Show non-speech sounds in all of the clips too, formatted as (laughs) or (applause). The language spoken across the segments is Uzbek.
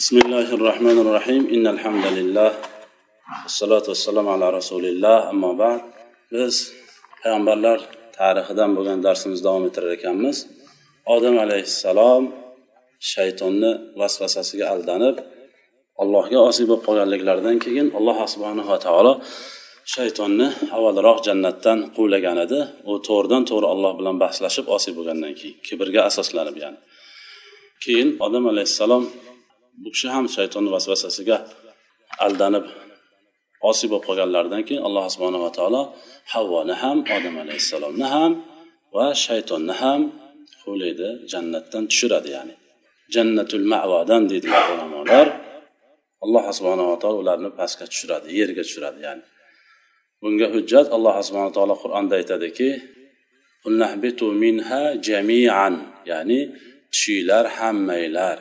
بسم الله الرحمن الرحيم إن الحمد لله والصلاة والسلام على رسول الله أما بعد biz payg'ambarlar tarixidan bo'lgan darsimizni davom ettirar ekanmiz odam alayhissalom shaytonni vasvasasiga aldanib allohga osiy bo'lib qolganliklaridan keyin alloh subhanava taolo shaytonni avvalroq jannatdan quvlagan edi u to'g'ridan to'g'ri alloh bilan bahslashib osiy bo'lgandan keyin kibrga asoslanib ya'ni keyin odam alayhissalom bu kishi ham shaytonni vasvasasiga aldanib osiy bo'lib qolganlaridan keyin alloh subhanava taolo havvoni ham odam alayhissalomni ham va shaytonni ham quvlaydi jannatdan tushiradi ya'ni jannatul mavadan deydilar ulamolar alloh subhanava taolo ularni pastga tushiradi yerga tushiradi ya'ni bunga hujjat alloh subhana taolo qur'onda aytadiki minha jamian ya'ni tushinglar hammanglar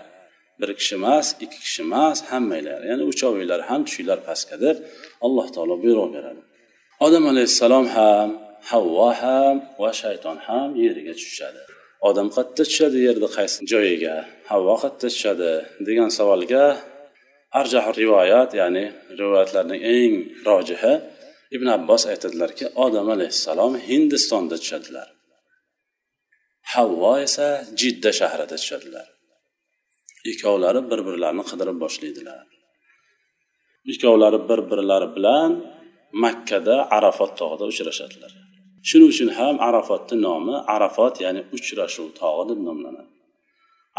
bir kishi emas ikki kishi emas hammanglar ya'ni uchovinglar ham tushinglar pastgadir alloh taolo buyruq beradi. Odam alayhissalom ham havvo ham va shayton ham yeriga tushishadi odam qayerda tushadi yerni qaysi joyiga? Havvo qayerda tushadi degan savolga arjah rivoyat ya'ni rivoyatlarning eng rojihi ibn abbos aytadilarki odam alayhissalom hindistonda tushadilar. Havvo esa jidda shahrida tushadilar. Ikkovlari bir birlarini qidirib boshlaydilar. Ikkovlari bir birlari bilan makkada arafot tog'ida uchrashadilar. Shuning uchun ham arafotni nomi arafot ya'ni uchrashuv tog'i deb nomlanadi.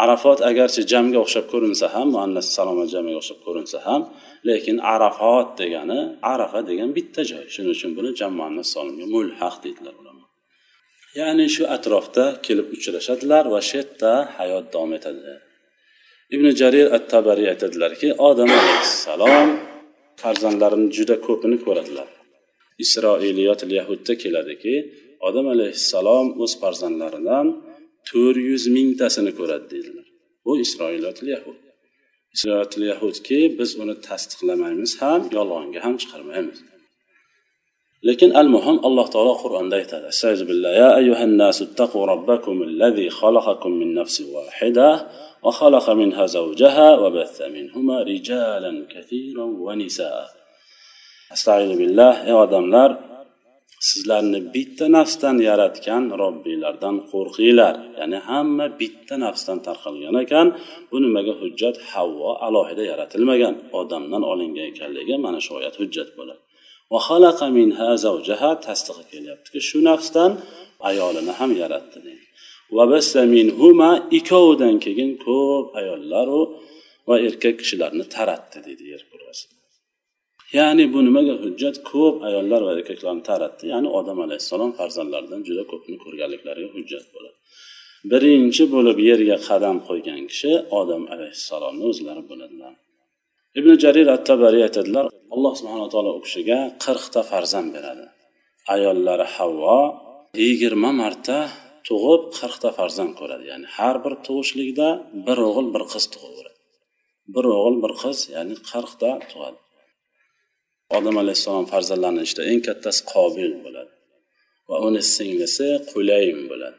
Arafot agarchi jamga o'xshab ko'rinsa ham muannas saloma jamiga o'xshab ko'rinsa ham lekin arafot degani arafa degan bitta joy. Shuning uchun buni jam muannas solimga mulhaq deydilar ulamo ya'ni shu atrofda kelib uchrashadilar va shu yerda hayot davom etadi. Ibn jarir at tabariy aytadilarki odam alayhissalom farzandlarini juda ko'pini ko'radilar. Isroiliyot yahudda keladiki odam alayhissalom o'z farzandlaridan to'rt yuz mingtasini ko'radi deydilar. Bu isroiliyot yahud. Isroiliyot yahudki biz uni tasdiqlamaymiz ham yolg'onga ham chiqarmaymiz. Lekin al muhim alloh taolo qur'onda aytadi ya ayyuhan nasu taqu robbakum allazi xalaqakum min nafsin wahida وخلق منها زوجها وبث منهما رجالا كثيرا ونساء استعيذ بالله ey odamlar sizlarni bitta nafsdan yaratgan robbiylardan qo'rqinglar ya'ni hamma bitta nafsdan tarqalgan ekan bu nimaga hujjat havvo alohida yaratilmagan odamdan olingan ekanligiga mana shu oyat hujjat bo'ladi tasdig'i kelyaptiki shu nafsdan ayolini ham yaratdi deydi Ikkovidan keyin ko'p ayollaru va erkak kishilarni taratdi deydi yer kurrasi ya'ni bu nimaga hujjat? Ko'p ayollar va erkaklarni taratdi ya'ni odam alayhissalom farzandlaridan juda ko'pini ko'rganliklariga hujjat bo'ladi. Birinchi bo'lib yerga qadam qo'ygan kishi odam alayhissalomni o'zlari bo'ladilar. Ibn jarir at tabariy aytadilar alloh subhana taolo u kishiga qirqta farzand beradi. Ayollari havvo yigirma marta tug'ib qirqta farzand ko'radi. Ya'ni har bir tug'ishlikda bir o'g'il bir qiz tug'averadi. Bir o'g'il bir qiz ya'ni qirqta tug'adi. Odam alayhissalom farzandlarini ichida eng kattasi qobil bo'ladi. Va uni singlisi qulaym bo'ladi.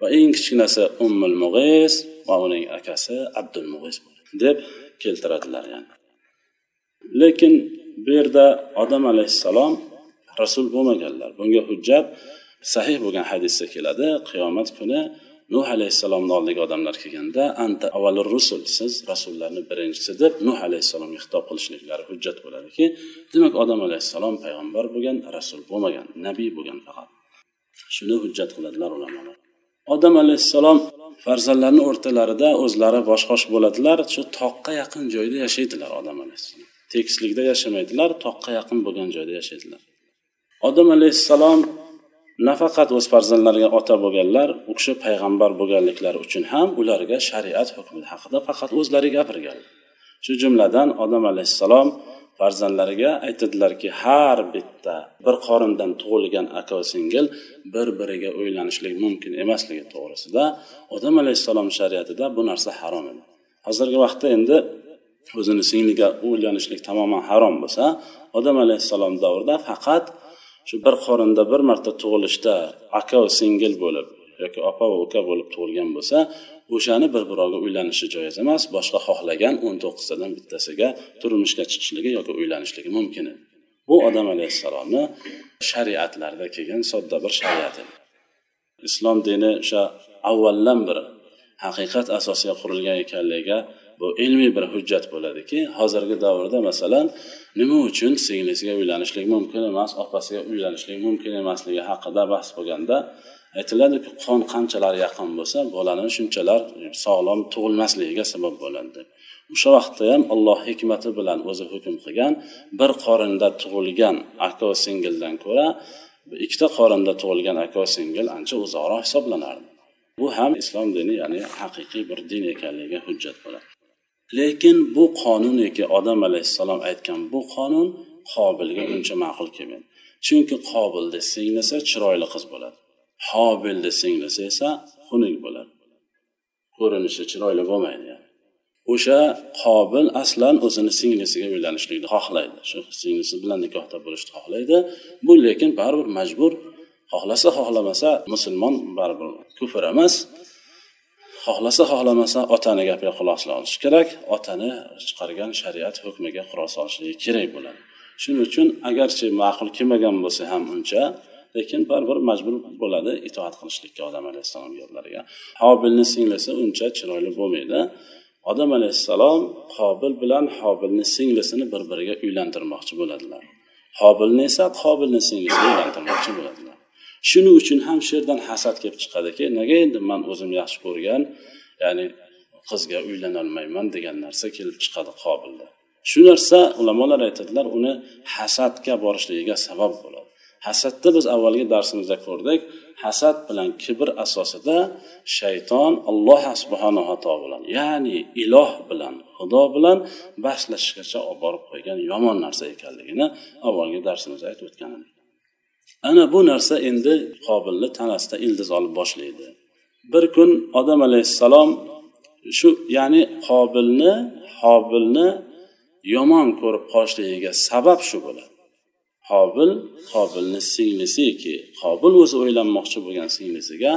Va eng kichkinasi ummul mug'is va uning akasi abdul mug'is deb keltiradilar ya'ni. Lekin bu yerda odam alayhissalom rasul bo'lmaganlar. Bunga hujjat sahih bo'lgan hadisda keladi qiyomat kuni nuh alayhissalomni oldiga odamlar kelganda anta avvalur rusul siz rasullarni birinchisi deb nuh alayhissalomga xitob qilishliklari hujjat bo'ladiki demak odam alayhissalom payg'ambar bo'lgan rasul bo'lmagan nabiy bo'lgan faqat. Shuni hujjat qiladilar ulamolar. Odam alayhissalom farzandlarni o'rtalarida o'zlari bosh qosh bo'ladilar shu toqqa yaqin joyda yashaydilar odam alayhissalom. Tekislikda yashamaydilar toqqa yaqin bo'lgan joyda yashaydilar. Odam alayhissalom nafaqat o'z farzandlariga ota bo'lganlar u kishi payg'ambar bo'lganliklari uchun ham ularga shariat hukmi haqida faqat o'zlari gapirgan. Shu jumladan odam alayhissalom farzandlariga aytadilarki har bitta bir qorindan tug'ilgan aka singil bir biriga uylanishlik mumkin emasligi to'g'risida odam alayhissalom shariatida bu narsa harom edi. Hozirgi vaqtda endi o'zini singliga uylanishlik tamoman harom bo'lsa odam alayhissalom davrida faqat shu bir qorinda bir marta tug'ilishda aka va singil bo'lib yoki opa va uka bo'lib tug'ilgan bo'lsa o'shani bir birovga uylanishi joiz emas boshqa xohlagan o'n to'qqiztadan bittasiga turmushga chiqishligi yoki uylanishligi mumkin. Edi bu odam alayhissalomni shariatlarida kelgan sodda bir shariat edi. Islom dini o'sha avvaldan beri haqiqat asosiga qurilgan ekanligiga bu ilmiy bir hujjat bo'ladiki hozirgi davrda masalan nima uchun singlisiga uylanishlik mumkin emas opasiga uylanishlik mumkin emasligi haqida bahs bo'lganda aytiladiki qon qanchalar yaqin bo'lsa bolani shunchalar e, sog'lom tug'ilmasligiga sabab bo'ladi. Deb o'sha vaqtda ham alloh hikmati bilan o'zi hukm qilgan bir qorinda tug'ilgan aka singildan ko'ra ikkita qorinda tug'ilgan aka singil ancha uzoqroq hisoblanardi. Bu ham islom dini ya'ni haqiqiy bir din ekanligiga hujjat bo'ladi. Lekin bu qonuniki odam alayhissalom aytgan bu qonun qobilga uncha ma'qul kelmaydi. Chunki qobilni singlisi chiroyli qiz bo'ladi. Hobilni singlisi esa xunuk bo'ladi. Ko'rinishi chiroyli bo'lmaydi yani. o'sha qobil aslan o'zini singlisiga uylanishlikni xohlaydi. Shu singlisi bilan nikohda bo'lishni xohlaydi. Bu lekin baribir majbur. Xohlasa xohlamasa musulmon baribir kufr emas. Xohlasa xohlamasa otani gapiga quloq solishi kerak. Otani chiqargan shariat hukmiga quloq solishligi kerak bo'ladi. Shuning uchun agarchi ma'qul kelmagan bo'lsa ham uncha lekin baribir majbur bo'ladi itoat qilishlikka odam alayhissalom yo'llariga. Hobilni singlisi uncha chiroyli bo'lmaydi. Odam alayhissalom qobil bilan hobilni singlisini bir biriga uylantirmoqchi bo'ladilar. Hobilni esa qobilni singlisiga uylantirmoqchi bo'ladilar. Shuning uchun ham shu yerdan hasad kelib chiqadiki nega endi man o'zim yaxshi ko'rgan ya'ni qizga uylanolmayman degan narsa kelib chiqadi qobilda shu narsa ulamolar aytadilar uni hasadga borishligiga sabab bo'ladi. Hasadni biz avvalgi darsimizda ko'rdik. Hasad bilan kibr asosida shayton alloh subhanava taolo bilan ya'ni iloh bilan xudo bilan bahslashishgacha olib borib qo'ygan yomon narsa ekanligini avvalgi darsimizda aytib o'tgan edik. Ana bu narsa endi qobilni tanasida ildiz olib boshlaydi. Bir kun odam alayhissalom shu ya'ni qobilni hobilni yomon ko'rib qolishligiga sabab shu bo'ladi. Qobil qobilni singlisiki qobil o'zi o'ylanmoqchi bo'lgan singlisiga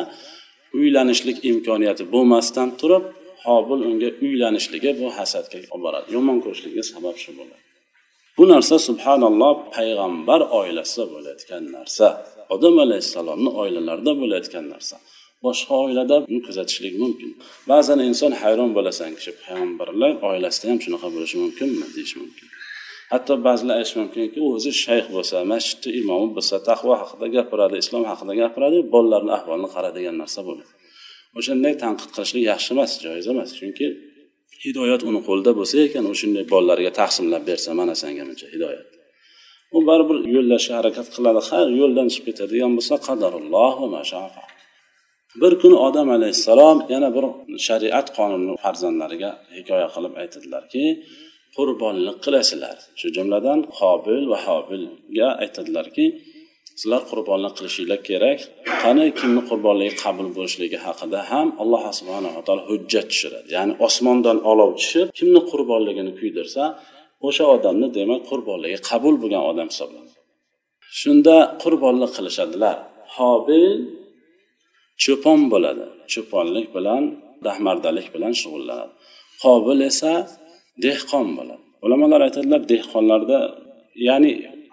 uylanishlik imkoniyati bo'lmasdan turib qobil unga uylanishligi bu hasadga olib boradi. Yomon ko'rishligiga sabab shu bo'ladi. Bu narsa subhanalloh payg'ambar oilasida bo'layotgan narsa odam alayhissalomni oilalarida bo'layotgan narsa. Boshqa oilada buni kuzatishlik mumkin. Ba'zan inson hayron bo'lasan kishi payg'ambarlar oilasida ham shunaqa bo'lishi mumkinmi deyish mumkin. Hatto ba'zilar aytishi mumkinki o'zi shayx bo'lsa masjidni imomi bo'lsa taqvo haqida gapiradi islom haqida gapiradi bolalarni ahvolini qara degan narsa bo'ladi. O'shanday tanqid qilishlik yaxshi emas joiz emas. Chunki hidoyat uni qo'lida bo'lsa ekan u shunday bolalarga taqsimlab bersa mana senga buncha hidoyat. U baribir yo'llashga harakat qiladi har yo'ldan chiqib ketadigan bo'lsa qadarulloh bir kuni odam alayhissalom yana bir shariat qonunini farzandlariga hikoya qilib aytadilarki qurbonlik qilasizlar. Shu jumladan qobil va hobilga aytadilarki sizlar qurbonlik qilishinglar kerak. Qani kimni qurbonligi qabul bo'lishligi haqida ham alloh subhanava taolo hujjat tushiradi. Ya'ni osmondan olov tushib kimni qurbonligini kuydirsa o'sha odamni demak qurbonligi qabul bo'lgan odam hisoblanadi. Shunda qurbonlik qilishadilar. Hobil cho'pon bo'ladi. Cho'ponlik bilan dahmardalik bilan shug'ullanadi. Qobil esa dehqon bo'ladi. Ulamolar aytadilar dehqonlarda ya'ni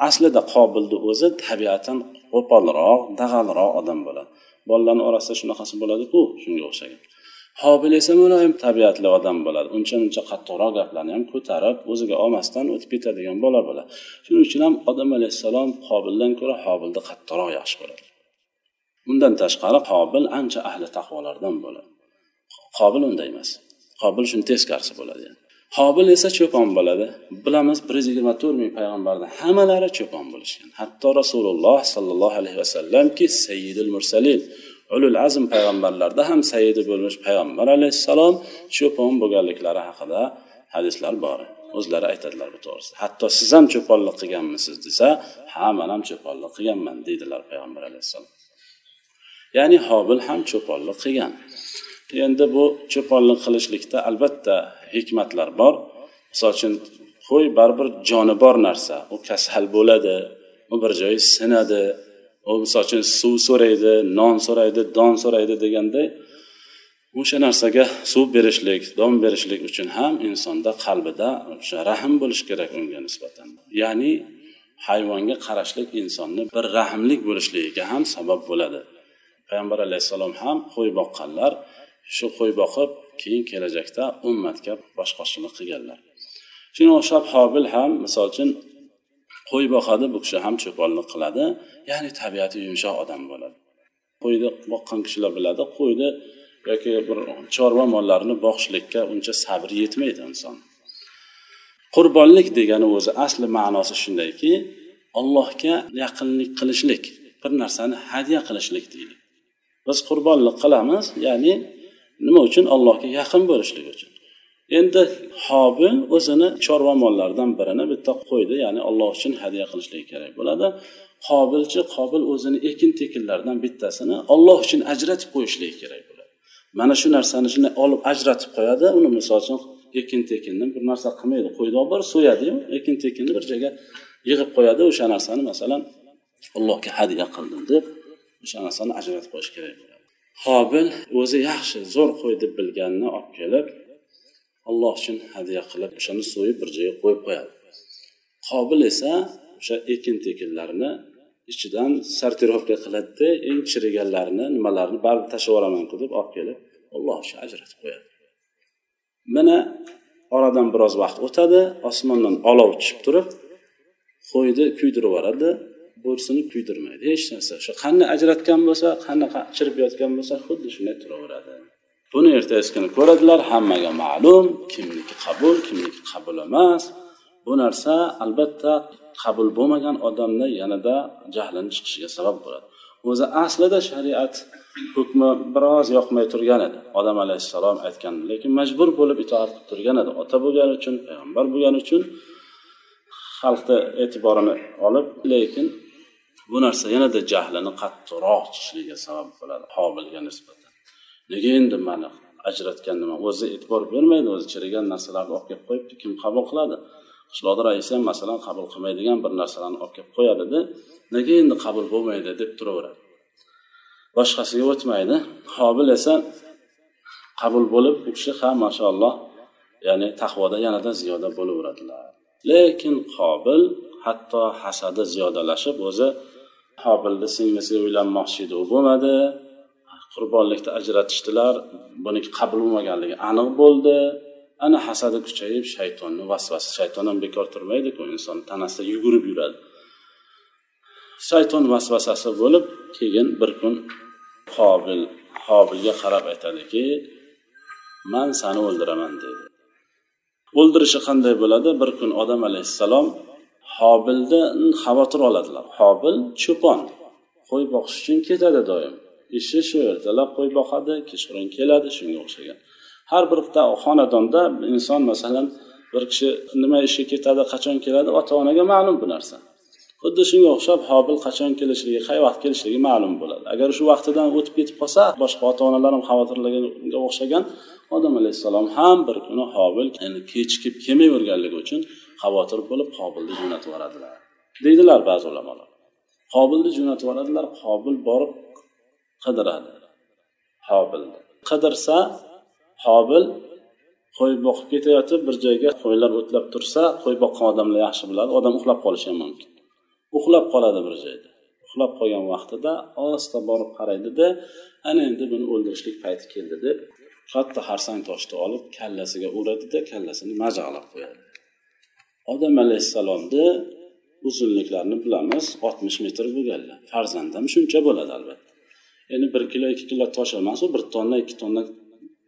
aslida qobilni o'zi tabiatan qo'polroq dag'alroq odam bo'ladi. Bolalarni orasida shunaqasi bo'ladiku shunga o'xshagan hobil esa muloyim tabiatli odam bo'ladi. Uncha muncha qattiqroq gaplarni ham ko'tarib o'ziga olmasdan o'tib ketadigan bola bo'ladi. Shuning uchun ham odam alayhissalom qobildan ko'ra hobilni qattiqroq yaxshi ko'radi. Undan tashqari qobil ancha ahli taqvolardan bo'ladi. Qobil unday emas. Qobil shuni teskarisi bo'ladi yani. Hobil esa cho'pon bo'ladi. Bilamiz bir yuz yigirma to'rt ming payg'ambarni hammalari cho'pon bo'lishgan hatto rasululloh sollallohu alayhi vasallamki sayyidul mursalin ulul azm payg'ambarlarda ham sayyidi bo'lmish payg'ambar alayhissalom cho'pon bo'lganliklari haqida hadislar bor. O'zlari aytadilar bu to'g'risida. Hatto siz ham cho'ponlik qilganmisiz desa ha man ham cho'ponlik qilganman deydilar payg'ambar alayhissalom. Ya'ni hobil ham cho'ponlik qilgan. Endi bu cho'ponlik qilishlikda albatta hikmatlar bor. Misol uchun qo'y baribir joni bor narsa. U kasal bo'ladi u bir joyi sinadi u misol uchun suv so'raydi non so'raydi don so'raydi deganday o'sha narsaga suv berishlik don berishlik uchun ham insonda qalbida o'sha rahm bo'lishi kerak unga nisbatan. Ya'ni hayvonga qarashlik insonni bir rahmlik bo'lishligiga ham sabab bo'ladi. Payg'ambar alayhissalom ham qo'y boqqanlar shu qo'y boqib keyin kelajakda ummatga boshqonchilik qilganlar. Shunga o'xshab hobil ham misol uchun qo'y boqadi bu kishi ham cho'ponlik qiladi ya'ni tabiati yumshoq odam bo'ladi. Qo'yni boqqan kishilar biladi qo'yni yoki bir chorva mollarini boqishlikka uncha sabri yetmaydi inson. Qurbonlik degani o'zi asli ma'nosi shundayki allohga yaqinlik qilishlik bir narsani hadya qilishlik deydi. Biz qurbonlik qilamiz ya'ni nima uchun? Allohga yaqin bo'lishlik uchun. Endi hobil o'zini chorva mollaridan birini bitta qo'ydi ya'ni alloh uchun hadya qilishligi kerak bo'ladi. Qobilchi qobil o'zini ekin tekinlaridan bittasini olloh uchun ajratib qo'yishligi kerak bo'ladi. Mana shu narsani shunday olib ajratib qo'yadi uni misol uchun ekin tekinni bir narsa qilmaydi qo'yni olib borib so'yadiyu ekin tekinni bir joyga yig'ib qo'yadi o'sha narsani masalan allohga hadya qildim deb o'sha narsani ajratib qo'yish kerak bo'ladi. Hobil o'zi yaxshi zo'r qo'y deb bilganini olib kelib alloh uchun hadya qilib o'shani so'yib bir joyga qo'yib qo'yadi. Qobil esa o'sha ekin tekinlarni ichidan sortirovka qiladida eng chiriganlarini nimalarni baribir tashlab yuboramanku deb olib kelib alloh uchun ajratib qo'yadi. Mana oradan biroz vaqt o'tadi osmondan olov tushib turib qo'yni kuydirib yuboradi. Bo'ysunib kuydirmaydi hech narsa. Shu qanday ajratgan bo'lsa qanaqa chirib yotgan bo'lsa xuddi shunday turaveradi. Buni ertasi kuni ko'radilar hammaga ma'lum kimniki qabul kimniki qabul emas. Bu narsa albatta qabul bo'lmagan odamni yanada jahlini chiqishiga sabab bo'ladi. O'zi aslida shariat hukmi biroz yoqmay turgan edi. Odam alayhissalom aytgan lekin majbur bo'lib itoat qilib turgan edi. Ota bo'lgani uchun payg'ambar bo'lgani uchun xalqni e'tiborini olib lekin bu narsa yanada jahlini qattiqroq chiqishligiga sabab bo'ladi hobilga nisbatan. Nega endi mani ajratgan nima? O'zi e'tibor bermaydi o'zi chirigan narsalarni olib kelib qo'yibdi kim qabul qiladi? Qishloqni raisi ham masalan qabul qilmaydigan bir narsalarni olib kelib qo'yadida nega endi qabul bo'lmaydi deb turaveradi? Boshqasiga o'tmaydi. Hobil esa qabul bo'lib u kishi ha mashaalloh ya'ni taqvoda yanada ziyoda bo'laveradilar. Lekin qobil hatto hasadi ziyodalashib o'zi hobilni singlisi uylanmoqchi edi. U bo'lmadi. Qurbonlikda ajratishdilar. Buniki qabul bo'lmaganligi aniq bo'ldi. Ana hasadi kuchayib shaytonni vasvasi. Shayton ham bekor turmaydiku inson tanasida yugurib yuradi. Shayton vasvasasi bo'lib keyin bir kun qobil qobilga qarab aytadiki man sani o'ldiraman deydi o'ldirishi qanday bo'ladi? Bir kun odam alayhissalom hobildan xavotir oladilar. Hobil cho'pon. Qo'y boqish uchun ketadi doim. Ishi shu ertalab qo'y boqadi kechqurun keladi shunga o'xshagan. Har bir xonadonda inson masalan bir kishi nima ishga ketadi qachon keladi ota onaga ma'lum bu narsa. Xuddi shunga o'xshab hobil qachon kelishligi qay vaqt kelishligi ma'lum bo'ladi. Agar shu vaqtidan o'tib ketib qolsa boshqa ota onalar ham xavotirlaganga o'xshagan. Odam alayhissalom ham bir kuni hobil yani kechikib kelmayverganligi uchun xavotir bo'lib qobilni jo'natib yuboradilar deydilar ba'zi ulamolar. Qobilni jo'natib yuboradilar qobil borib qidiradi. Hobilni qidirsa hobil qo'y boqib ketayotib bir joyga qo'ylar o'tlab tursa qo'y boqqan odamlar yaxshi biladi odam uxlab qolishi ham mumkin. Uxlab qoladi bir joyda. Uxlab qolgan vaqtida ohista borib qaraydida ana endi buni o'ldirishlik payti keldi deb katta xarsang toshni olib kallasiga uradida kallasini majag'lab qo'yadi. Odam alayhissalomni uzunliklarini bilamiz oltmish metr bo'lganlar. Farzand ham shuncha bo'ladi albatta. Endi bir kilo ikki kilo tosh emas u bir tonna ikki tonna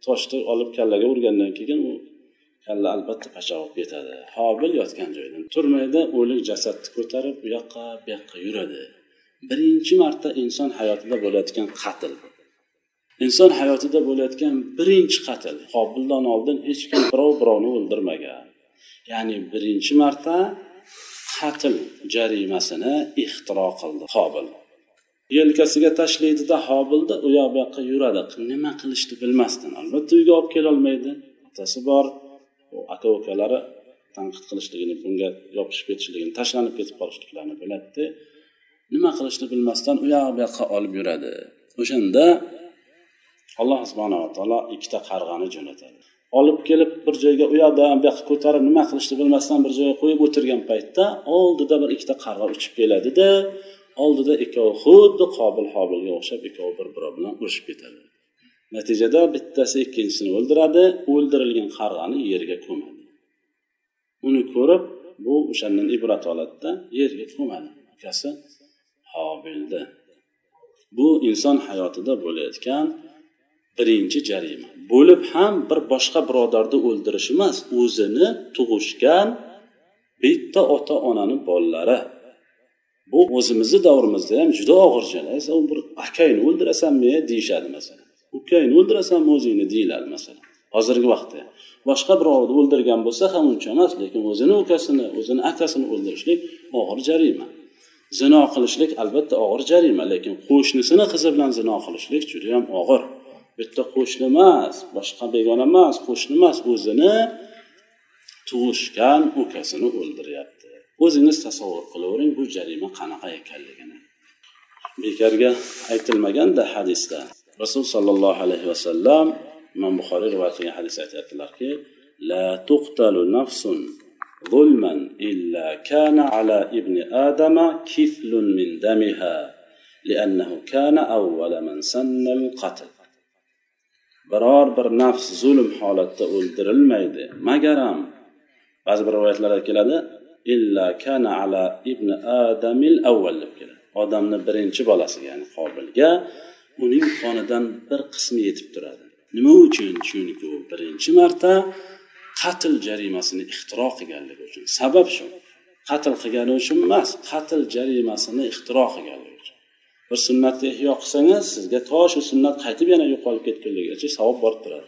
toshni olib kallaga urgandan keyin u kalla albatta pachoq bo'lib ketadi. Hobil yotgan joyidan turmaydi o'lik jasadni ko'tarib u yoqqa bu yoqqa yuradi. Birinchi marta inson hayotida bo'layotgan qatl. Inson hayotida bo'layotgan birinchi qatl. Hobildan oldin hech kim birov birovni o'ldirmagan. Ya'ni birinchi marta qatl jarimasini ixtiro qildi qobil yelkasiga tashlaydida hobilda u yoq bu yoqqa yuradi nima qilishni bilmasdan albatta uyga olib kelolmaydi. Otasi bor aka ukalari tanqid qilishligini bunga yopishib ketishligini tashlanib ketib qolishliklarini biladida nima qilishni bilmasdan u yoq bu yoqqa olib yuradi. O'shanda alloh subhanava taolo ikkita qarg'ani jo'natadi. Olib kelib bir joyga u yoqdan bu yoqqa ko'tarib nima qilishni bilmasdan bir joyga qo'yib o'tirgan paytda oldida bir ikkita qarg'a uchib keladida oldida ikkovi xuddi qobil hobilga o'xshab ikkovi bir biri bilan urushib ketadi. Natijada bittasi ikkinchisini o'ldiradi o'ldirilgan qarg'ani yerga ko'madi. Uni ko'rib bu o'shandan ibrat oladida yerga ko'madi. Ukasi hobilni bu inson hayotida bo'layotgan birinchi jarima. Bo'lib ham bir boshqa birodarni o'ldirish emas o'zini tug'ishgan bitta ota onani bolalari. Bu o'zimizni davrimizda ham juda og'ir jala. Bir akangni o'ldirasanmi deyishadi masalan. Ukangni o'ldirasanmi o'zingni deyiladi masalan. Hozirgi vaqtda boshqa birovni o'ldirgan bo'lsa ham uncha emas lekin o'zini ukasini o'zini akasini o'ldirishlik og'ir jarima. Zino qilishlik albatta og'ir jarima lekin qo'shnisini qizi bilan zino qilishlik judayam og'ir. bitta qo'shni emas boshqa begona emas qo'shni emas o'zini tug'ishgan ukasini o'ldiryapti o'zingiz tasavvur qilavering bu jarima qanaqa ekanligini bekorga aytilmaganda hadisda rasul sollallohu alayhi vasallam imom buxoriy rivoyat qilgan hadis aytyaptilarki la tuqtalu nafsun ظلما إلا كان على ابن آدم كفل من دمها لأنه كان أول من سن القتل Biror bir nafs zulm holatda o'ldirilmaydi. Magaram ba'zi bir rivoyatlarda keladi illa kana ala ibn adamil avval deb keladi. Odamni birinchi bolasi ya'ni qobilga uning qonidan bir qismi yetib turadi. Nima uchun? Chunki u birinchi marta qatl jarimasini ixtiro qilganligi uchun. Sabab shu qatl qilgani uchun emas qatl jarimasini ixtiro qilganligi uchun. Bir sunnatni ihyo qilsangiz sizga to shu sunnat qaytib yana yo'qolib ketgunligigacha savob borib turadi.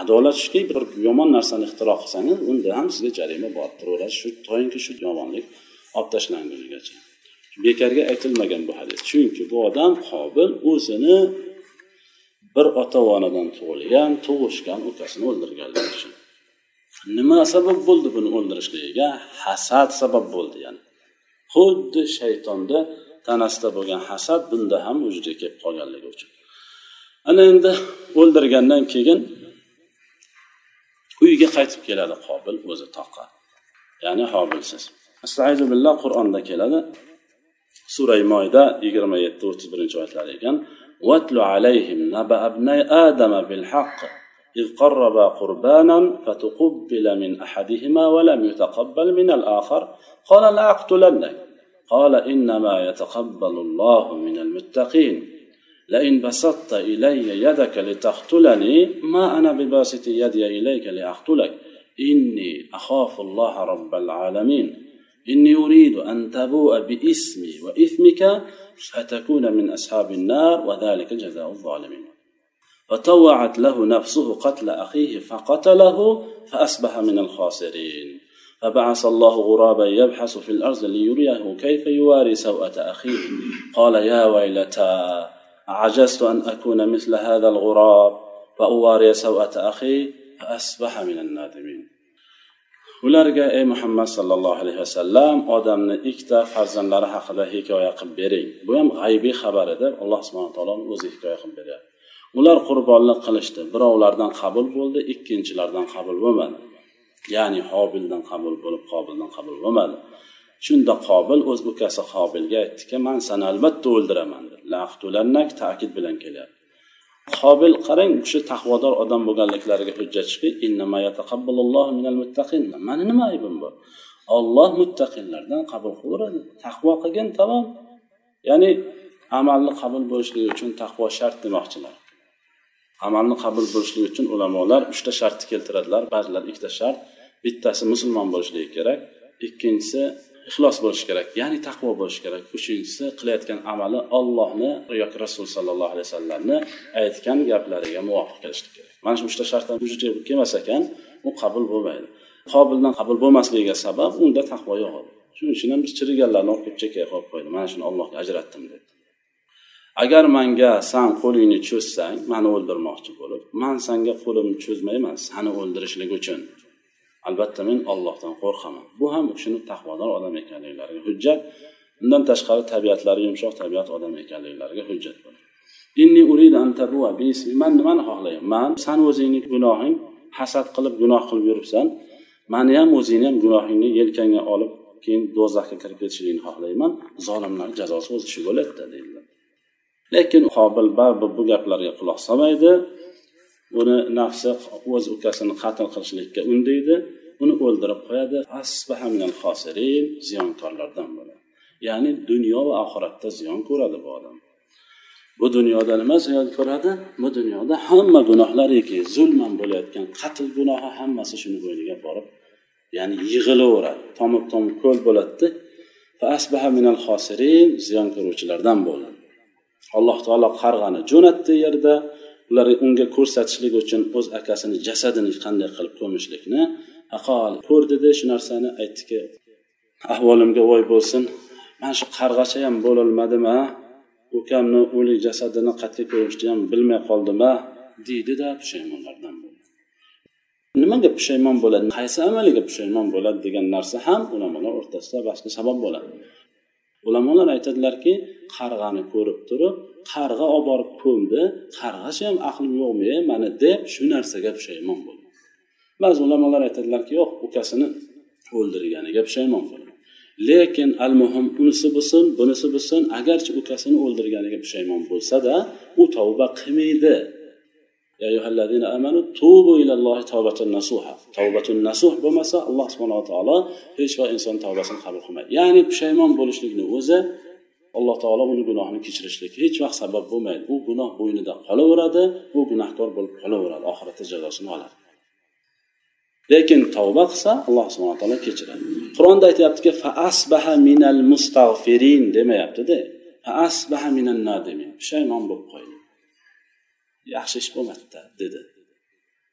Adolat shuki bir yomon narsani ixtiro qilsangiz unda ham sizga jarima borib turaveradi shu toinki shu yomonlik olib tashlangunigacha. Bekorga aytilmagan bu hadis. Chunki bu odam qobil o'zini bir ota onadan tug'ilgan tug'ishgan ukasini o'ldirganligi uchun. Nima sabab bo'ldi buni o'ldirishligiga hasad sabab bo'ldi ya'ni. Xuddi shaytonda tanasida bo'lgan hasad bunda ham vujudga kelib qolganligi uchun ana endi o'ldirgandan keyin uyga qaytib keladi qobil o'zi toqqa ya'ni hobilsiz astaizu billah qur'onda keladi suray moyda yigirma yetti o'ttiz birinchi oyatlar ekan واتل عليهم نبأ ابني آدم بالحق إذ قربا قربانا فتقبل من أحدهما ولم يتقبل من الآخر قال لأقتلنك قال إنما يتقبل الله من المتقين. لئن بسطت إلي يدك لتقتلني ما أنا بباسط يدي إليك لأقتلك. إني أخاف الله رب العالمين. إني أريد أن تبوء بإسمي وإثمك فتكون من أصحاب النار وذلك جزاء الظالمين. فطوعت له نفسه قتل أخيه فقتله فأصبح من الخاسرين. فبعث الله غرابا يبحث في الأرض ليريه كيف يواري سوءة أخيه قال يا ويلتى عجزت أن أكون مثل هذا الغراب فأواري سوءة أخي فأصبح من النادمين ularga ey muhammad sallallohu alayhi vasallam odamni ikkita farzandlari haqida hikoya qilib bering bu ham g'aybiy xabar edi alloh subhana taoloni o'zi hikoya qilib beryapti ular qurbonlik qilishdi birovlardan qabul bo'ldi ikkinchilardan qabul bo'lmadi Ya'ni hobildan qabul bo'lib qobildan qabul bo'lmadi. Shunda qobil o'z ukasi qobilga aytdiki man seni albatta o'ldiraman ta'kid bilan kelyapti. Qobil qarang shu taqvodor odam bo'lganliklariga hujjat mani nima aybim bor? Olloh muttaqinlardan qabul qilaveradi taqvo qilgin tamom. Ya'ni amalni qabul bo'lishligi uchun taqvo shart demoqchilar. Amalni qabul bo'lishligi uchun ulamolar uchta shartni keltiradilar. Ba'zilar ikkita shart bittasi musulmon bo'lishligi kerak ikkinchisi ixlos bo'lishi kerak ya'ni taqvo bo'lishi kerak. Uchinchisi qilayotgan amali ollohni yoki rasul sollallohu alayhi vasallamni aytgan gaplariga muvofiq kelishi kerak. Mana shu uchta shartdan vujudga kelmas ekan u qabul bo'lmaydi. Qobildan qabul bo'lmasligiga sabab unda taqvo yo'q. Edi shuning uchun ham biz chiriganlarni olib kelib chekkaga qo'yib qo'ydi. Mana shuni allohga ajratdim deb. Agar manga san qo'lingni cho'zsang mani o'ldirmoqchi bo'lib man sanga qo'limni cho'zmayman sani o'ldirishlik uchun. Albatta men ollohdan qo'rqaman. Bu ham u kishini taqvodor odam ekanliklariga hujjat undan tashqari tabiatlari yumshoq tabiat odam ekanliklariga hujjat man nimani xohlayman man san o'zingni gunohing hasad qilib gunoh qilib yuribsan. Mani ham o'zingni ham gunohingni yelkangga olib keyin do'zaxga kirib ketishligini xohlayman. Zolimlar jazosi o'z shu bo'ladida deydilar. Lekin qobil baribir bu gaplarga quloq solmaydi. Uni nafsi o'z ukasini qatl qilishlikka undaydi. Uni o'ldirib qo'yadi. Ziyonkorlardan bo'ladi. Ya'ni dunyo va oxiratda ziyon ko'radi bu odam. Bu dunyoda nima ziyon ko'radi. Bu dunyoda hamma gunohlariki zulman bo'layotgan qatl gunohi hammasi shuni bo'yniga borib ya'ni yig'ilaveradi. Tomib tomib ko'l bo'ladida. Ziyon ko'ruvchilardan bo'ladi. Alloh taolo qarg'ani jo'natdi yerda. Ular unga ko'rsatishlik uchun o'z akasini jasadini qanday qilib ko'mishlikni aqol ko'rdida shu narsani aytdiki ahvolimga voy bo'lsin. Man shu qarg'acha ham bo'lolmadim a? Ukamni o'lik jasadini qatga ko'mishni ham bilmay qoldim a? Deydida pushaymonlardan nimaga pushaymon bo'ladi? Qaysi amaliga pushaymon bo'ladi degan narsa ham ulamolar o'rtasida bahsga sabab bo'ladi. Ulamolar aytadilarki qarg'ani ko'rib turib qarg'a olib borib ko'mdi qarg'achi ham aqlim yo'qmi e, mana deb shu narsaga pushaymon bo'ldi. Ba'zi ulamolar aytadilarki yo'q ukasini o'ldirganiga pushaymon bo'ldi. Lekin al muhim unisi bo'lsin bunisi bo'lsin agarchi ukasini o'ldirganiga pushaymon bo'lsada u tavba qilmaydi. Tavbatun nasuh bo'lmasa alloh subhanava taolo hech vaqt inson tavbasini qabul qilmaydi ya'ni pushaymon bo'lishlikni o'zi alloh taolo uni gunohini kechirishlik hech vaqt sabab bo'lmaydi bu gunoh bo'ynida qolaveradi u gunohkor bo'lib qolaveradi oxiratda jazosini oladi lekin tavba qilsa alloh subhana taolo kechiradi qur'onda aytyaptiki faasbaha minal mustag'firin demayaptida faasbaha minan nadimin pushaymon bo'lib qo'ydi yaxshi ish bo'lmadida dedi.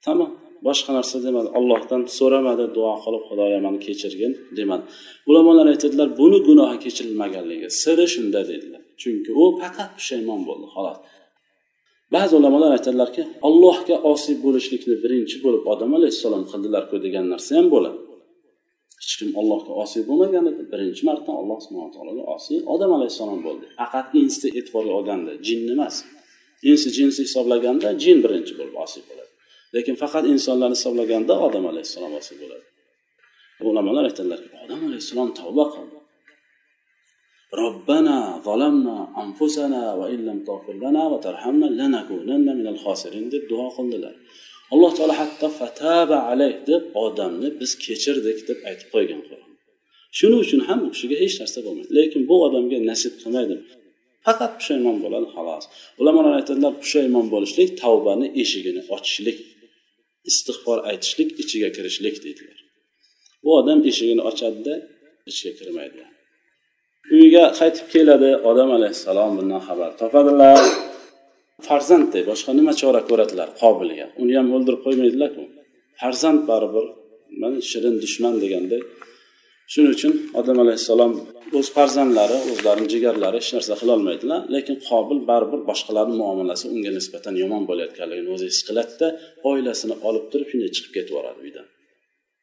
Tamom boshqa narsa demadi. Ollohdan so'ramadi duo qilib xudoyo mani kechirgin demadi. Ulamolar aytadilar buni gunohi kechirilmaganligi siri shunda dedilar. Chunki u faqat pushaymon bo'ldi xolos. Ba'zi ulamolar aytadilarki allohga osiy bo'lishlikni birinchi bo'lib odam alayhissalom qildilarku degan narsa ham bo'ladi. Hech kim allohga osiy bo'lmagan edi birinchi marta alloh subhana taologa osiy odam alayhissalom bo'ldi. Faqat insni e'tiborga olganda jinni emas. Insi jinsi hisoblaganda jin birinchi bo'lib osiy bo'ladi. Lekin faqat insonlarni hisoblaganda odam alayhissalom osiy bo'ladi. Ulamolar aytadilarki odam alayhissalom tavba qildi. Robbana zolamna anfusana va illam tagfir lana va tarhamna lanakunanna minal xosirin deb duo qildilar. Alloh taolo hatto fataba alayh deb odamni biz kechirdik deb aytib qo'ygan shuning uchun ham u kishiga hech narsa bo'lmaydi. Lekin bu odamga nasib qilmaydi. Faqat pushaymon bo'ladi xolos ulamolar aytadilar pushaymon bo'lishlik tavbani eshigini ochishlik istig'for aytishlik ichiga kirishlik deydilar. Bu odam eshigini ochadida ichiga kirmaydi. Uyiga qaytib keladi odam alayhissalom bundan xabar topadilar. Farzandday boshqa nima chora ko'radilar qobilga uni ham o'ldirib qo'ymaydilarku. Farzand baribir mana shirin dushman deganday shuning uchun odam alayhissalom o'z farzandlari o'zlarini jigarlari hech narsa qilolmaydilar lekin qobil baribir boshqalarni muomalasi unga nisbatan yomon bo'layotganligini o'zi his qiladida oilasini olib turib shunday chiqib ketib yuboradi uydan.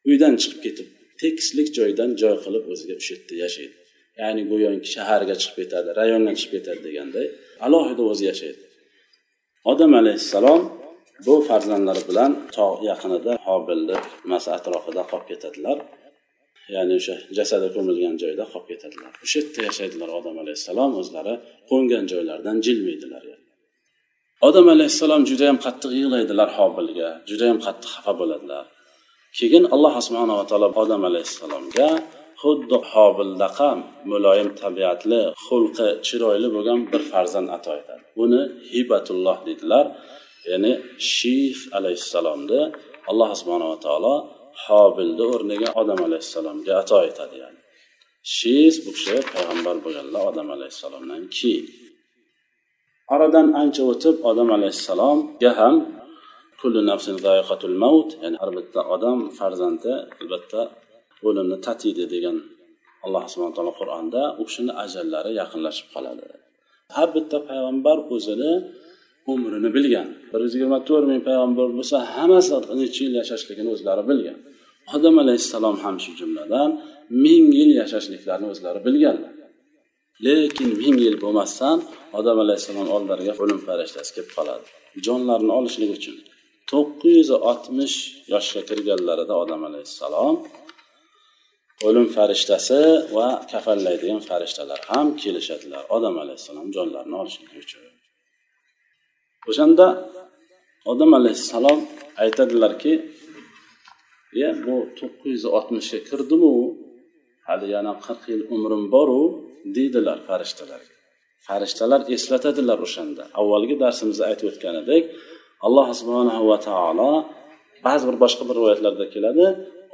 Uydan chiqib ketib tekislik joydan joy qilib o'ziga o'sha yerda yashaydi. Ya'ni go'yoki shaharga chiqib ketadi rayonga chiqib ketadi deganday alohida o'zi yashaydi. Odam alayhissalom bu farzandlari bilan tog' yaqinida hobilni masa atrofida qolib ketadilar. Ya'ni o'sha jasadi ko'milgan joyda qolib ketadilar. O'sha yerda yashaydilar odam alayhissalom o'zlari qo'ngan joylaridan jilmaydilar odam alayhissalom judayam qattiq yig'laydilar hobilga judayam qattiq xafa bo'ladilar. Keyin alloh subhanava taolo odam alayhissalomga xuddi hobildaqa muloyim tabiatli xulqi chiroyli bo'lgan bir farzand ato etadi. Buni hibatulloh deydilar ya'ni shif alayhissalomni alloh subhanava taolo hobilni o'rniga odam alayhissalomga ato etadi ya'ni. Shiz bu kishi payg'ambar bo'lganlar odam alayhissalomdan keyin. Oradan ancha o'tib odam alayhissalomga ham kullu nafsin zayiqatul maut ya'ni har bitta odam farzandi albatta o'limni tatiydi degan alloh subhana taolo qur'onda u kishini ajallari yaqinlashib qoladi. Har bitta payg'ambar o'zini umrini bilgan. Bir yuz yigirma to'rt ming payg'ambar bo'lsa hammasi necha yil yashashligini o'zlari bilgan. Odam alayhissalom ham shu jumladan ming yil yashashliklarini o'zlari bilganlar lekin ming yil bo'lmasdan odam alayhissalom oldilariga o'lim farishtasi kelib qoladi. Jonlarini olishlik uchun to'qqiz yuz oltmish yoshga kirganlarida odam alayhissalom o'lim farishtasi va kafallaydigan farishtalar ham kelishadilar odam alayhissalom jonlarini olishlik uchun. O'shanda odam alayhissalom aytadilarki ya bu to'qqiz yuz oltmishga kirdimu? Hali yana qirq yil umrim boru deydilar farishtalarga. Farishtalar eslatadilar o'shanda. Avvalgi darsimizda aytib o'tgan edik alloh subhanahu va taolo ba'zi bir boshqa bir rivoyatlarda keladi.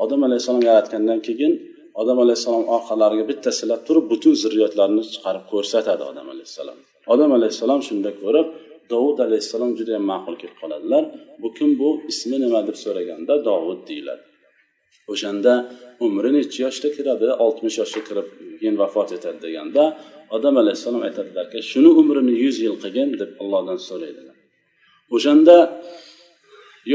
Odam alayhissalom yaratgandan keyin odam alayhissalom orqalariga bitta silab turib butun zurriyotlarini chiqarib ko'rsatadi odam alayhissalom. Odam alayhissalom shunda ko'rib dovud alayhissalom juda yam ma'qul kelib qoladilar. Bu kim bu? Ismi nima deb so'raganda dovud deyiladi. O'shanda umri nechi yoshda kiradi? Oltmish yoshga kirib keyin vafot etadi deganda odam alayhissalom aytadilarki shuni umrini yuz yil qilgin deb allohdan so'raydilar. O'shanda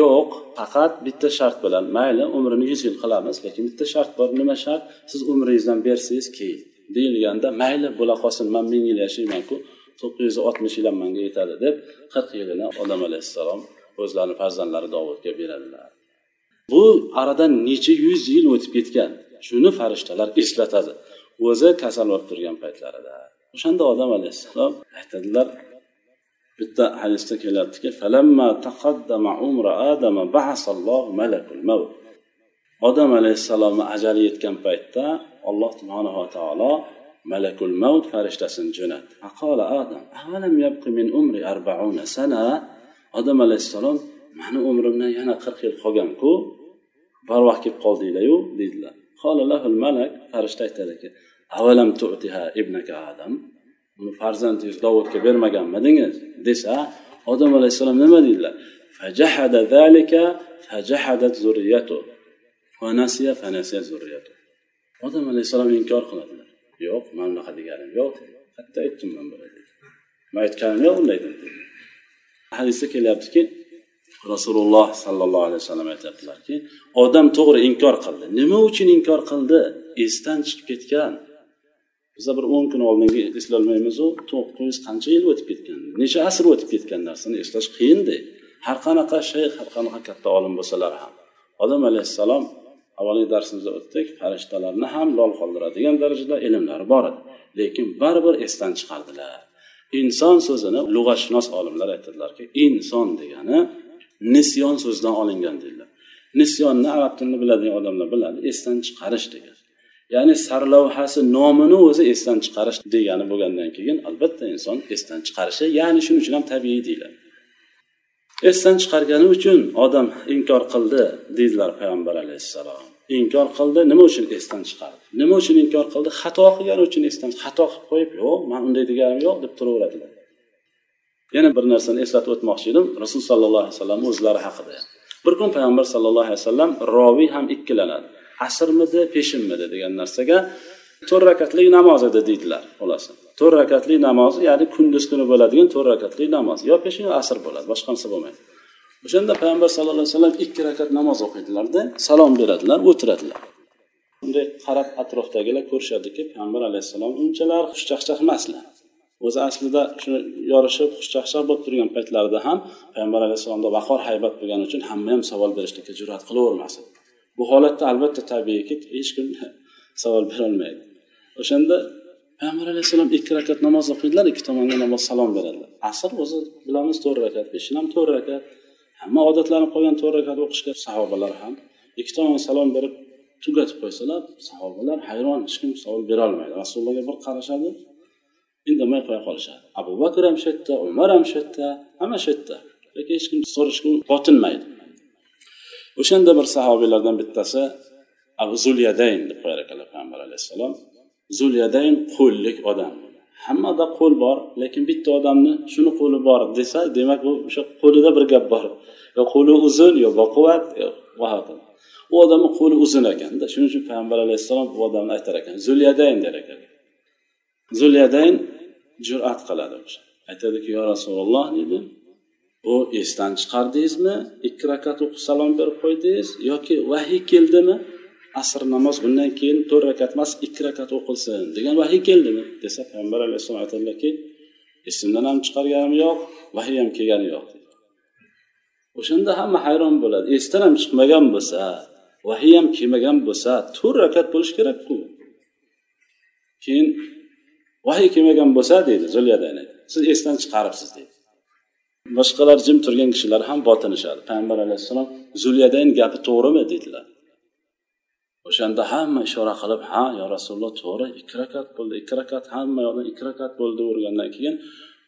yo'q faqat bitta shart bilan mayli umrini yuz yil qilamiz lekin bitta shart bor. Nima shart? Siz umringizdan bersangiz keyin deyilganda mayli bo'la qolsin man ming yil yashaymanku. To'qqiz yuz oltmish manga yetadi deb qirq yilini odam alayhissalom o'zlarini farzandlari dovudga beradilar. Bu aradan necha yuz yil o'tib ketgan. Shuni farishtalar eslatadi. O'zi kasal bo'lib turgan paytlarida. O'shanda odam alayhissalom aytadilar bitta hadisda kelyaptiki odam alayhissalomni ajali yetgan paytda alloh subhanava taolo malakul mavt farishtasini jo'natdi. Odam alayhissalom mani umrimdan yana qirq yil qolganku barvaqt kelib qoldinglaryu deydilar. Malak farishta aytadiki avalam tu'tiha ibnaka adam? Uni farzandingiz dovudga bermaganmidingiz desa odam alayhissalom nima deydilar? Fajahada zalika fajahadat zurriyatu. Fanasiya fanasiya zurriyatu. Odam alayhissalom inkor qiladilar. Yo'q man unaqa deganim yo'q qayerda aytdim man buni man aytganim yo'q unday dedi. Hadisda kelyaptiki rasululloh sollallohu alayhi vasallam aytyaptilarki odam to'g'ri inkor qildi. Nima uchun inkor qildi? Esdan chiqib ketgan. Biza bir o'n kun oldingi eslolmaymizu to'qqiz yuz qancha yil o'tib ketgan? Necha asr o'tib ketgan narsani eslash qiyinda har qanaqa shayx har qanaqa katta olim bo'lsalar ham. Odam alayhissalom avvalgi darsimizda o'tdik farishtalarni ham lol qoldiradigan darajada ilmlari bor edi. Lekin baribir esdan chiqardilar. Inson so'zini lug'atshunos olimlar aytadilarki inson degani nisyon so'zidan olingan deydilar. Nisyonni arab tilini biladigan odamlar biladi esdan chiqarish degan. Ya'ni sarlavhasi nomini o'zi esdan chiqarish degani bo'lgandan keyin albatta inson esdan chiqarishi ya'ni shuning uchun ham tabiiy deyiladi. Esdan chiqargani uchun odam inkor qildi deydilar payg'ambar alayhissalom. Inkor qildi nima uchun esdan chiqardi? Nima uchun inkor qildi? Xato qilgani uchun esdan xato qilib qo'yib yo'q man unday deganim yo'q deb turaveradilar. Yana bir narsani eslatib o'tmoqchi edim. Rasul sollallohu alayhi vasallam o'zlari haqida. Bir kun payg'ambar sallallohu alayhi vasallam roviy ham ikkilanadi. Asrmidi peshinmidi? degan narsaga to'rt rakatli namoz edi deydilar xulasa to'rt rakatli namoz ya'ni kunduz kuni bo'ladigan to'rt rakatli namoz. Yo peshin asr bo'ladi boshqanisi bo'lmaydi. O'shanda payg'ambar sallallohu alayhi vasallam ikki rakat namoz o'qiydilarda salom beradilar o'tiradilar. Bunday qarab atrofdagilar ko'rishadiki payg'ambar alayhissalom unchalar xushchaqchaq emaslar. O'zi aslida shuni yorishib xushchaqchaq bo'lib turgan paytlarida ham payg'ambar alayhissalomda vaqor haybat bo'lgani uchun hamma ham savol berishlikka jur'at qilavermas bu holatda albatta tabiiyki hech kim (laughs) savol berolmaydi. O'shanda payg'ambar alayhissalom ikki rakat namoz o'qiydilar ikki tomonga namoz salom beradilar. Asr o'zi bilamiz to'rt rakat peshin ham to'rt rakat. Hamma odatlanib qolgan to'rt rakat o'qishga sahobalar ham ikki tomon salom berib tugatib qo'ysalar sahobalar hayron hech kim savol berolmaydi. Rasulullohga bir qarashadi indamay qo'ya qolishadi. Abu bakr ham shu yerda umar ham shu yerda hamma shu yerda. Lekin hech kim so'rashga botinmaydi. O'shanda bir sahobiylardan bittasi abu zulyadayn deb qo'yar ekanlar payg'ambar alayhissalom. Zulyadayn qo'llik odam. Hammada qo'l bor lekin bitta odamni shuni qo'li bor desa demak u o'sha qo'lida bir gap bor. Yo qo'li uzun yo baquvvat u odamni qo'li uzun ekanda shuning uchun payg'ambar alayhissalom bu odamni aytar ekan zulyadayn der ekan. Zulyadayn jur'at qiladi aytadiki yo rasululloh deydi bu esdan chiqardingizmi? Ikki rakat o'qib salom berib qo'ydingiz yoki vahiy keldimi? Asr namoz bundan keyin to'rt rakat emas ikki rakat o'qilsin degan vahiy keldimi? desa payg'ambar alayhissalom aytadilarki esimdan ham chiqarganim yo'q vahiy ham kelgani yo'q o'shanda hamma hayron bo'ladi. Esdan ham chiqmagan bo'lsa vahiy ham kelmagan bo'lsa to'rt rakat bo'lishi kerakku. Keyin vahiy kelmagan bo'lsa deydi zulyadayn siz esdan chiqaribsiz deydi. Boshqalar jim turgan kishilar ham botinishadi. Payg'ambar alayhissalom zulyadayn gapi to'g'rimi dedilar. O'shanda hamma ishora qilib ha yo rasululloh to'g'ri ikki rakat bo'ldi ikki rakat hamma yoqdan ikki rakat bo'ldi urgandan keyin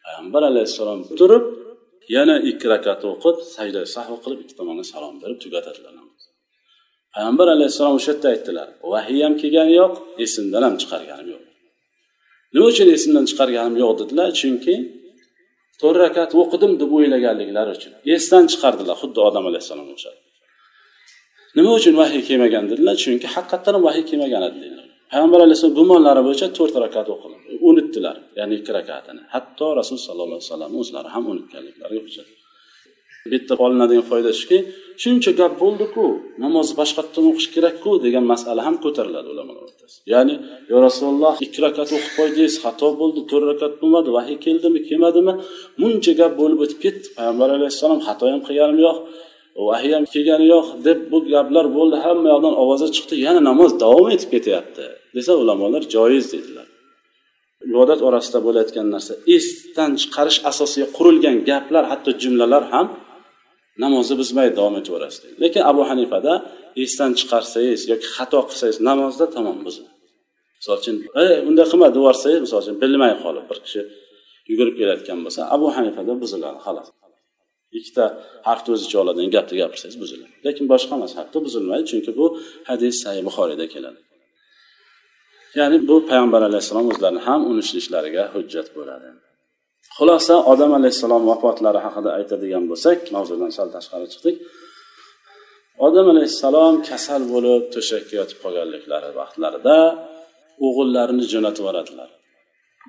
payg'ambar alayhissalom turib yana ikki rakat o'qib sajda sahv qilib ikki tomonga salom berib tugatadilar. Payg'ambar alayhissalom o'sha yerda aytdilar vahiy ham kelgani yo'q esimdan ham chiqarganim yo'q. Nima uchun esimdan chiqarganim yo'q dedilar? Chunki to'rt rakat o'qidim deb o'ylaganliklari uchun. Esdan chiqardilar xuddi odam alayhissalomga o'xshab. Nima uchun vahiy kelmagan dedilar chunki haqiqatdan ham vahiy kelmagan edi dedilar. Payg'ambar alayhissalom gumonlari bo'yicha to'rt rakat o'qidi unutdilar ya'ni ikki rakatini. Hatto rasul sallallohu alayhi vasallam o'zlari ham unutganliklariga hujjat bu yerda olinadigan foyda shuki shuncha gap bo'ldiku namozni boshqatdan o'qish kerakku degan masala ham ko'tariladi ulamolar o'rtasida. Ya'ni yo rasululloh ikki rakat o'qib qo'ydingiz xato bo'ldi to'rt rakat bo'lmadi vahiy keldimi kelmadimi? Muncha gap bo'lib o'tib ketdi. Payg'ambar alayhissalom xato ham qilganim yo'q. Vahiy ham kelgani yo'q deb bu gaplar bo'ldi. Hamma yoqdan ovoza chiqdi. Yana namoz davom etib ketyapti desa ulamolar joiz dedilar. Ibodat orasida bo'layotgan narsa esdan chiqarish asosiga qurilgan gaplar hatto jumlalar ham namozni buzmaydi davom etaverasiz lekin abu hanifada esdan chiqarsangiz yoki xato qilsangiz namozda tamom buziladi misol uchun ey unday qilma deb yuborsangiz misol uchun bilmay qolib bir kishi yugurib kelayotgan bo'lsa abu hanifada buziladi xolos ikkita harfni o'z ichiga oladigan gapni gapirsangiz buziladi. Lekin boshqa emas mazhabda buzilmaydi chunki bu hadis sahih buxoriyda keladi. Ya'ni bu payg'ambar alayhissalom o'zlarini ham unutishliklariga hujjat bo'ladi. Xulosa odam alayhissalom vafotlari haqida aytadigan bo'lsak mavzudan sal tashqari chiqdik. Odam alayhissalom kasal bo'lib to'shakka yotib qolganliklari vaqtlarida o'g'illarini jo'natib yuboradilar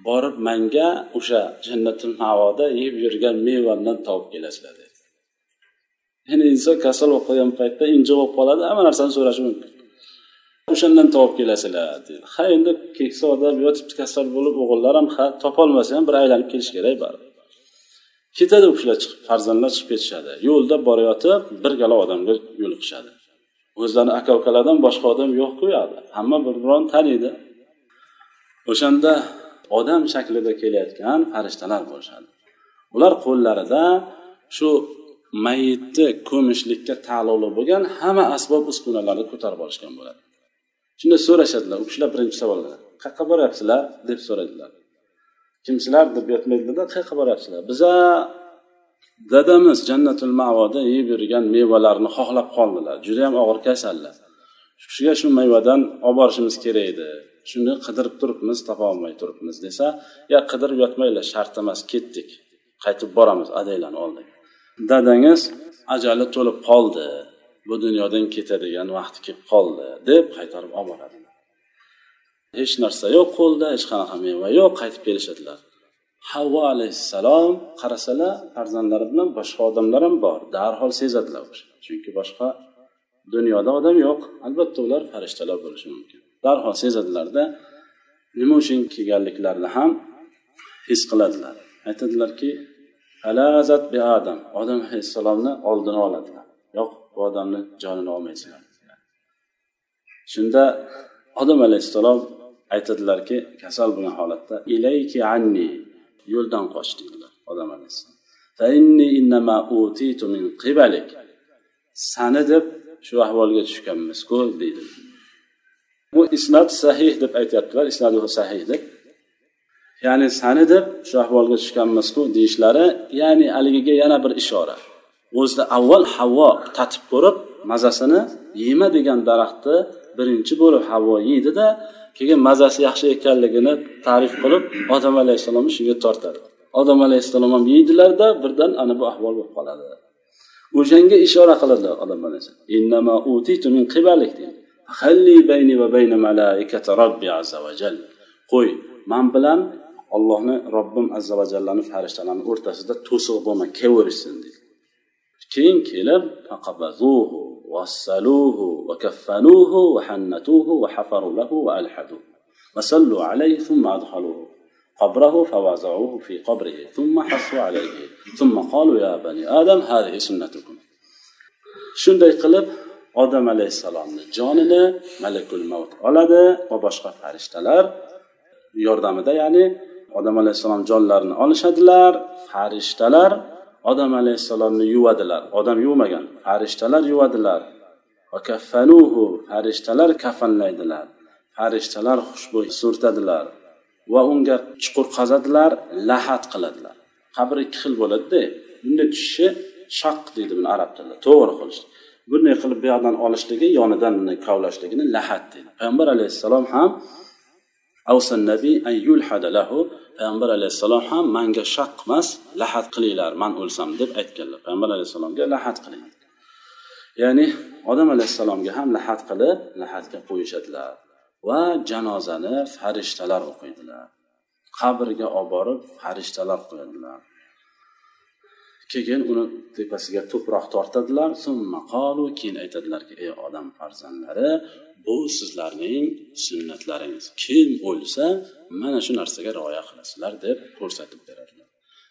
borib manga o'sha jannatul navoda yeb yurgan mevamdan topib kelasizlar dedi. Ya'ni inson kasal bo'lib qolgan paytda injiq bo'lib qoladi hamma narsani so'rashi mumkin. O'shandan topib kelasizlar dedi. Ha endi keksa odam yotibdi kasal bo'lib o'g'illar ham ha topolmasa ham bir aylanib kelish kerak baribir ketadi u kishilar chiqib farzandlar chiqib ketishadi. Yo'lda borayotib bir gala odamga yo'liqishadi o'zlarini aka ukalaridan boshqa odam yo'qku u yoqda hamma bir birovni taniydi. O'shanda odam shaklida kelayotgan farishtalar bo'lishadi. Ular qo'llarida shu mayitni ko'mishlikka taalluqli bo'lgan hamma asbob uskunalarni ko'tarib olishgan bo'ladi. Shunda so'rashadilar u kishilar birinchi savollar qayerqa boryapsizlar? deb so'radilar kimsizlar? deb aytmaydilarda qayerqa boryapsizlar? Biza dadamiz jannatul mavoda yeb yurgan mevalarni xohlab qoldilar. Judayam og'ir kasallar. Shu kishiga shu mevadan olib borishimiz kerak edi. Shuni qidirib turibmiz topolmay turibmiz desa yo qidirib yotmanglar shart emas ketdik qaytib boramiz adanglarni oldik. Dadangiz ajali to'lib qoldi bu dunyodan ketadigan vaqti kelib qoldi deb qaytarib olib boradi. Hech narsa yo'q qo'lda hech qanaqa meva yo'q qaytib kelishadilar. Havvo alayhissalom qarasalar farzandlari bilan boshqa odamlar ham bor darhol sezadilar chunki boshqa dunyoda odam yo'q. Albatta ular farishtalar bo'lishi mumkin. Darhol sezadilarda nima uchun kelganliklarini ham his qiladilar. Aytadilarki alazat bi adam. Odam alayhissalomni oldini oladilar. Yo'q bu odamni jonini olmaysizlar shunda odam alayhissalom aytadilarki kasal bo'lgan holatda ilayki anni yo'ldan qoch deydilar odam alayhissalom. Sani deb shu ahvolga tushganmizku deydi bu sahih deb aytyaptilar isnadu sahih deb. Ya'ni sani deb shu ahvolga tushganmizku deyishlari ya'ni haligiga yana bir ishora. O'zida avval havvo tatib ko'rib mazasini yema degan daraxtni birinchi bo'lib havvo yeydida keyin mazasi yaxshi ekanligini ta'rif qilib odam alayhissalomni shunga tortadi. Odam alayhissalom ham yeydilarda birdan ana bu ahvol bo'lib qoladi. O'shanga ishora qiladilar odam alayhissalom. Qo'y man bilan ollohni robbim azza va jallani farishtalarni o'rtasida to'siq bo'lma kelaverishsin deydi keyin kelib وصلوه وكفنوه وحنتوه وحفروا له وألحدوه وصلوا عليه ثم أدخلوه قبره فوضعوه في قبره ثم حصوا عليه ثم قالوا يا بني آدم هذه سنتكم shunday qilib odam alayhissalomni jonini malakul mavt oladi va boshqa farishtalar yordamida ya'ni odam alayhissalom jonlarini olishadilar farishtalar odam alayhissalomni yuvadilar. Odam yuvmagan farishtalar yuvadilar. Farishtalar kafanlaydilar. Farishtalar xushbo'y surtadilar va unga chuqur qazadilar lahat qiladilar. Qabr ikki xil bo'ladida bunday tushishi shaq deydi buni arab tilida to'g'ri qilish. Bunday qilib bu yoqdan olishligi yonidan kavlashligini lahat deydi. Payg'ambar alayhissalom ham nabiy lahu payg'ambar alayhissalom ham manga shaq emas lahat qilinglar man o'lsam deb aytganlar. Payg'ambar alayhissalomga lahat qiling. Ya'ni odam alayhissalomga ham lahat qilib lahatga qo'yishadilar va janozani farishtalar o'qiydilar. Qabrga olib borib farishtalar qo'yadilar. Keyin uni tepasiga tuproq tortadilar. Keyin aytadilarki ey odam farzandlari bu sizlarning sunnatlaringiz. Kim o'lsa mana shu narsaga rioya qilasizlar deb ko'rsatib beradilar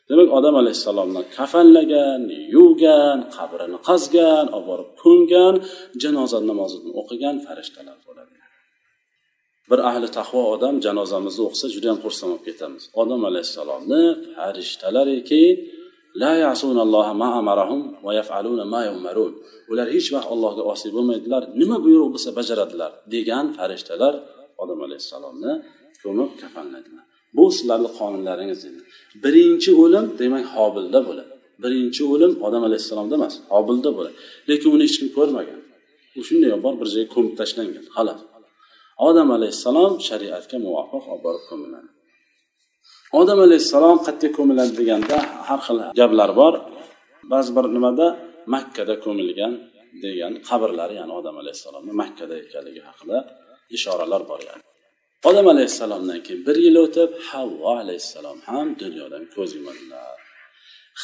demak odam alayhissalomni kafanlagan yuvgan qabrini qazgan olib borib ko'mgan janoza namozini o'qigan farishtalar bo'ladi. Bir ahli taqvo odam janozamizni o'qisa juda yam xursand bo'lib ketamiz. Odam alayhissalomni farishtalariki la yasunalloha ma amarahum va yafaluna ma yumarun. Ular hech vaqt allohga osiy bo'lmaydilar. Nima buyruq bo'lsa bajaradilar degan farishtalar odam alayhissalomni ko'mib kafanladilar. Bu sizlarni qonunlaringiz dedi birinchi o'lim demak hobilda bo'ladi. Birinchi o'lim odam alayhissalomda emas hobilda bo'ladi. Lekin uni hech kim ko'rmagan. U shunday bor bir joyga ko'mib tashlangan xolos odam alayhissalom shariatga muvofiq olib borib ko'miladi. Odam alayhissalom qayerga ko'miladi deganda har xil gaplar bor. Ba'zi bir nimada makkada ko'milgan degan qabrlari ya'ni odam alayhissalomni makkada ekanligi haqida ishoralar bor ya'ni. Odam alayhissalomdan keyin bir yil o'tib havvo alayhissalom ham dunyodan ko'z yumadilar.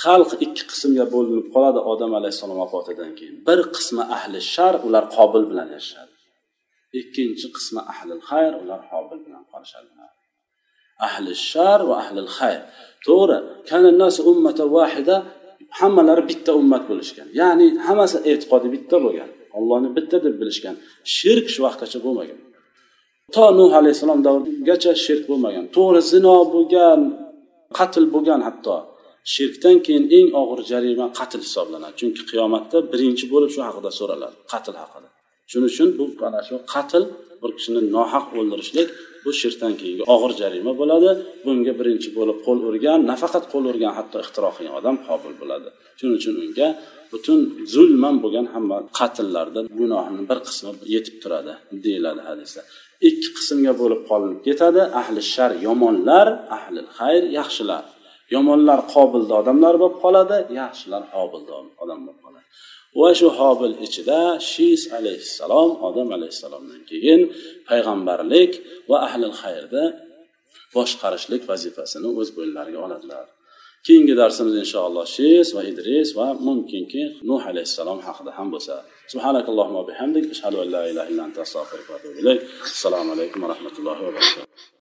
Xalq ikki qismga bo'linib qoladi odam alayhissalom vafotidan keyin. Bir qismi ahli shar ular qobil bilan yashashadi ikkinchi qismi ahli xayr ular hobil bilan qolishadilar. Ahli shar va ahli xayr to'g'ri kanannas ummata vahida hammalari bitta ummat bo'lishgan. Ya'ni hammasi e'tiqodi bitta bo'lgan ollohni bitta deb bilishgan. Shirk shu vaqtgacha bo'lmagan. To nuh alayhissalom davrigacha shirk bo'lmagan. To'g'ri zino bo'lgan qatl bo'lgan hatto. Shirkdan keyin eng og'ir jarima qatl hisoblanadi. Chunki qiyomatda birinchi bo'lib shu haqida so'raladi qatl haqida. Shuning uchun bu ana shu qatl bir kishini nohaq o'ldirishlik bu shirkdan keyingi og'ir jarima bo'ladi. Bunga birinchi bo'lib qo'l urgan nafaqat qo'l urgan hatto ixtiro qilgan odam qobil bo'ladi. Shuning uchun unga butun zulman bo'lgan hamma qatllarda gunohni bir qismi yetib turadi deyiladi hadisda. Ikki qismga bo'lib qolinib ketadi. Ahli shar yomonlar ahli xayr yaxshilar. Yomonlar qobilda odamlar bo'lib qoladi yaxshilar qobilda odam bo'lib va shu hobil ichida shis alayhissalom odam alayhissalomdan keyin payg'ambarlik va ahli xayrda boshqarishlik vazifasini o'z bo'yinlariga oladilar. Keyingi darsimiz inshaalloh shis va idris va mumkinki nuh alayhissalom haqida ham bo'lsa. Subhanakallohumma bihamdik ashhadu an la ilaha illa anta va atubu assalomu alaykum va rahmatullohi va barakatuh.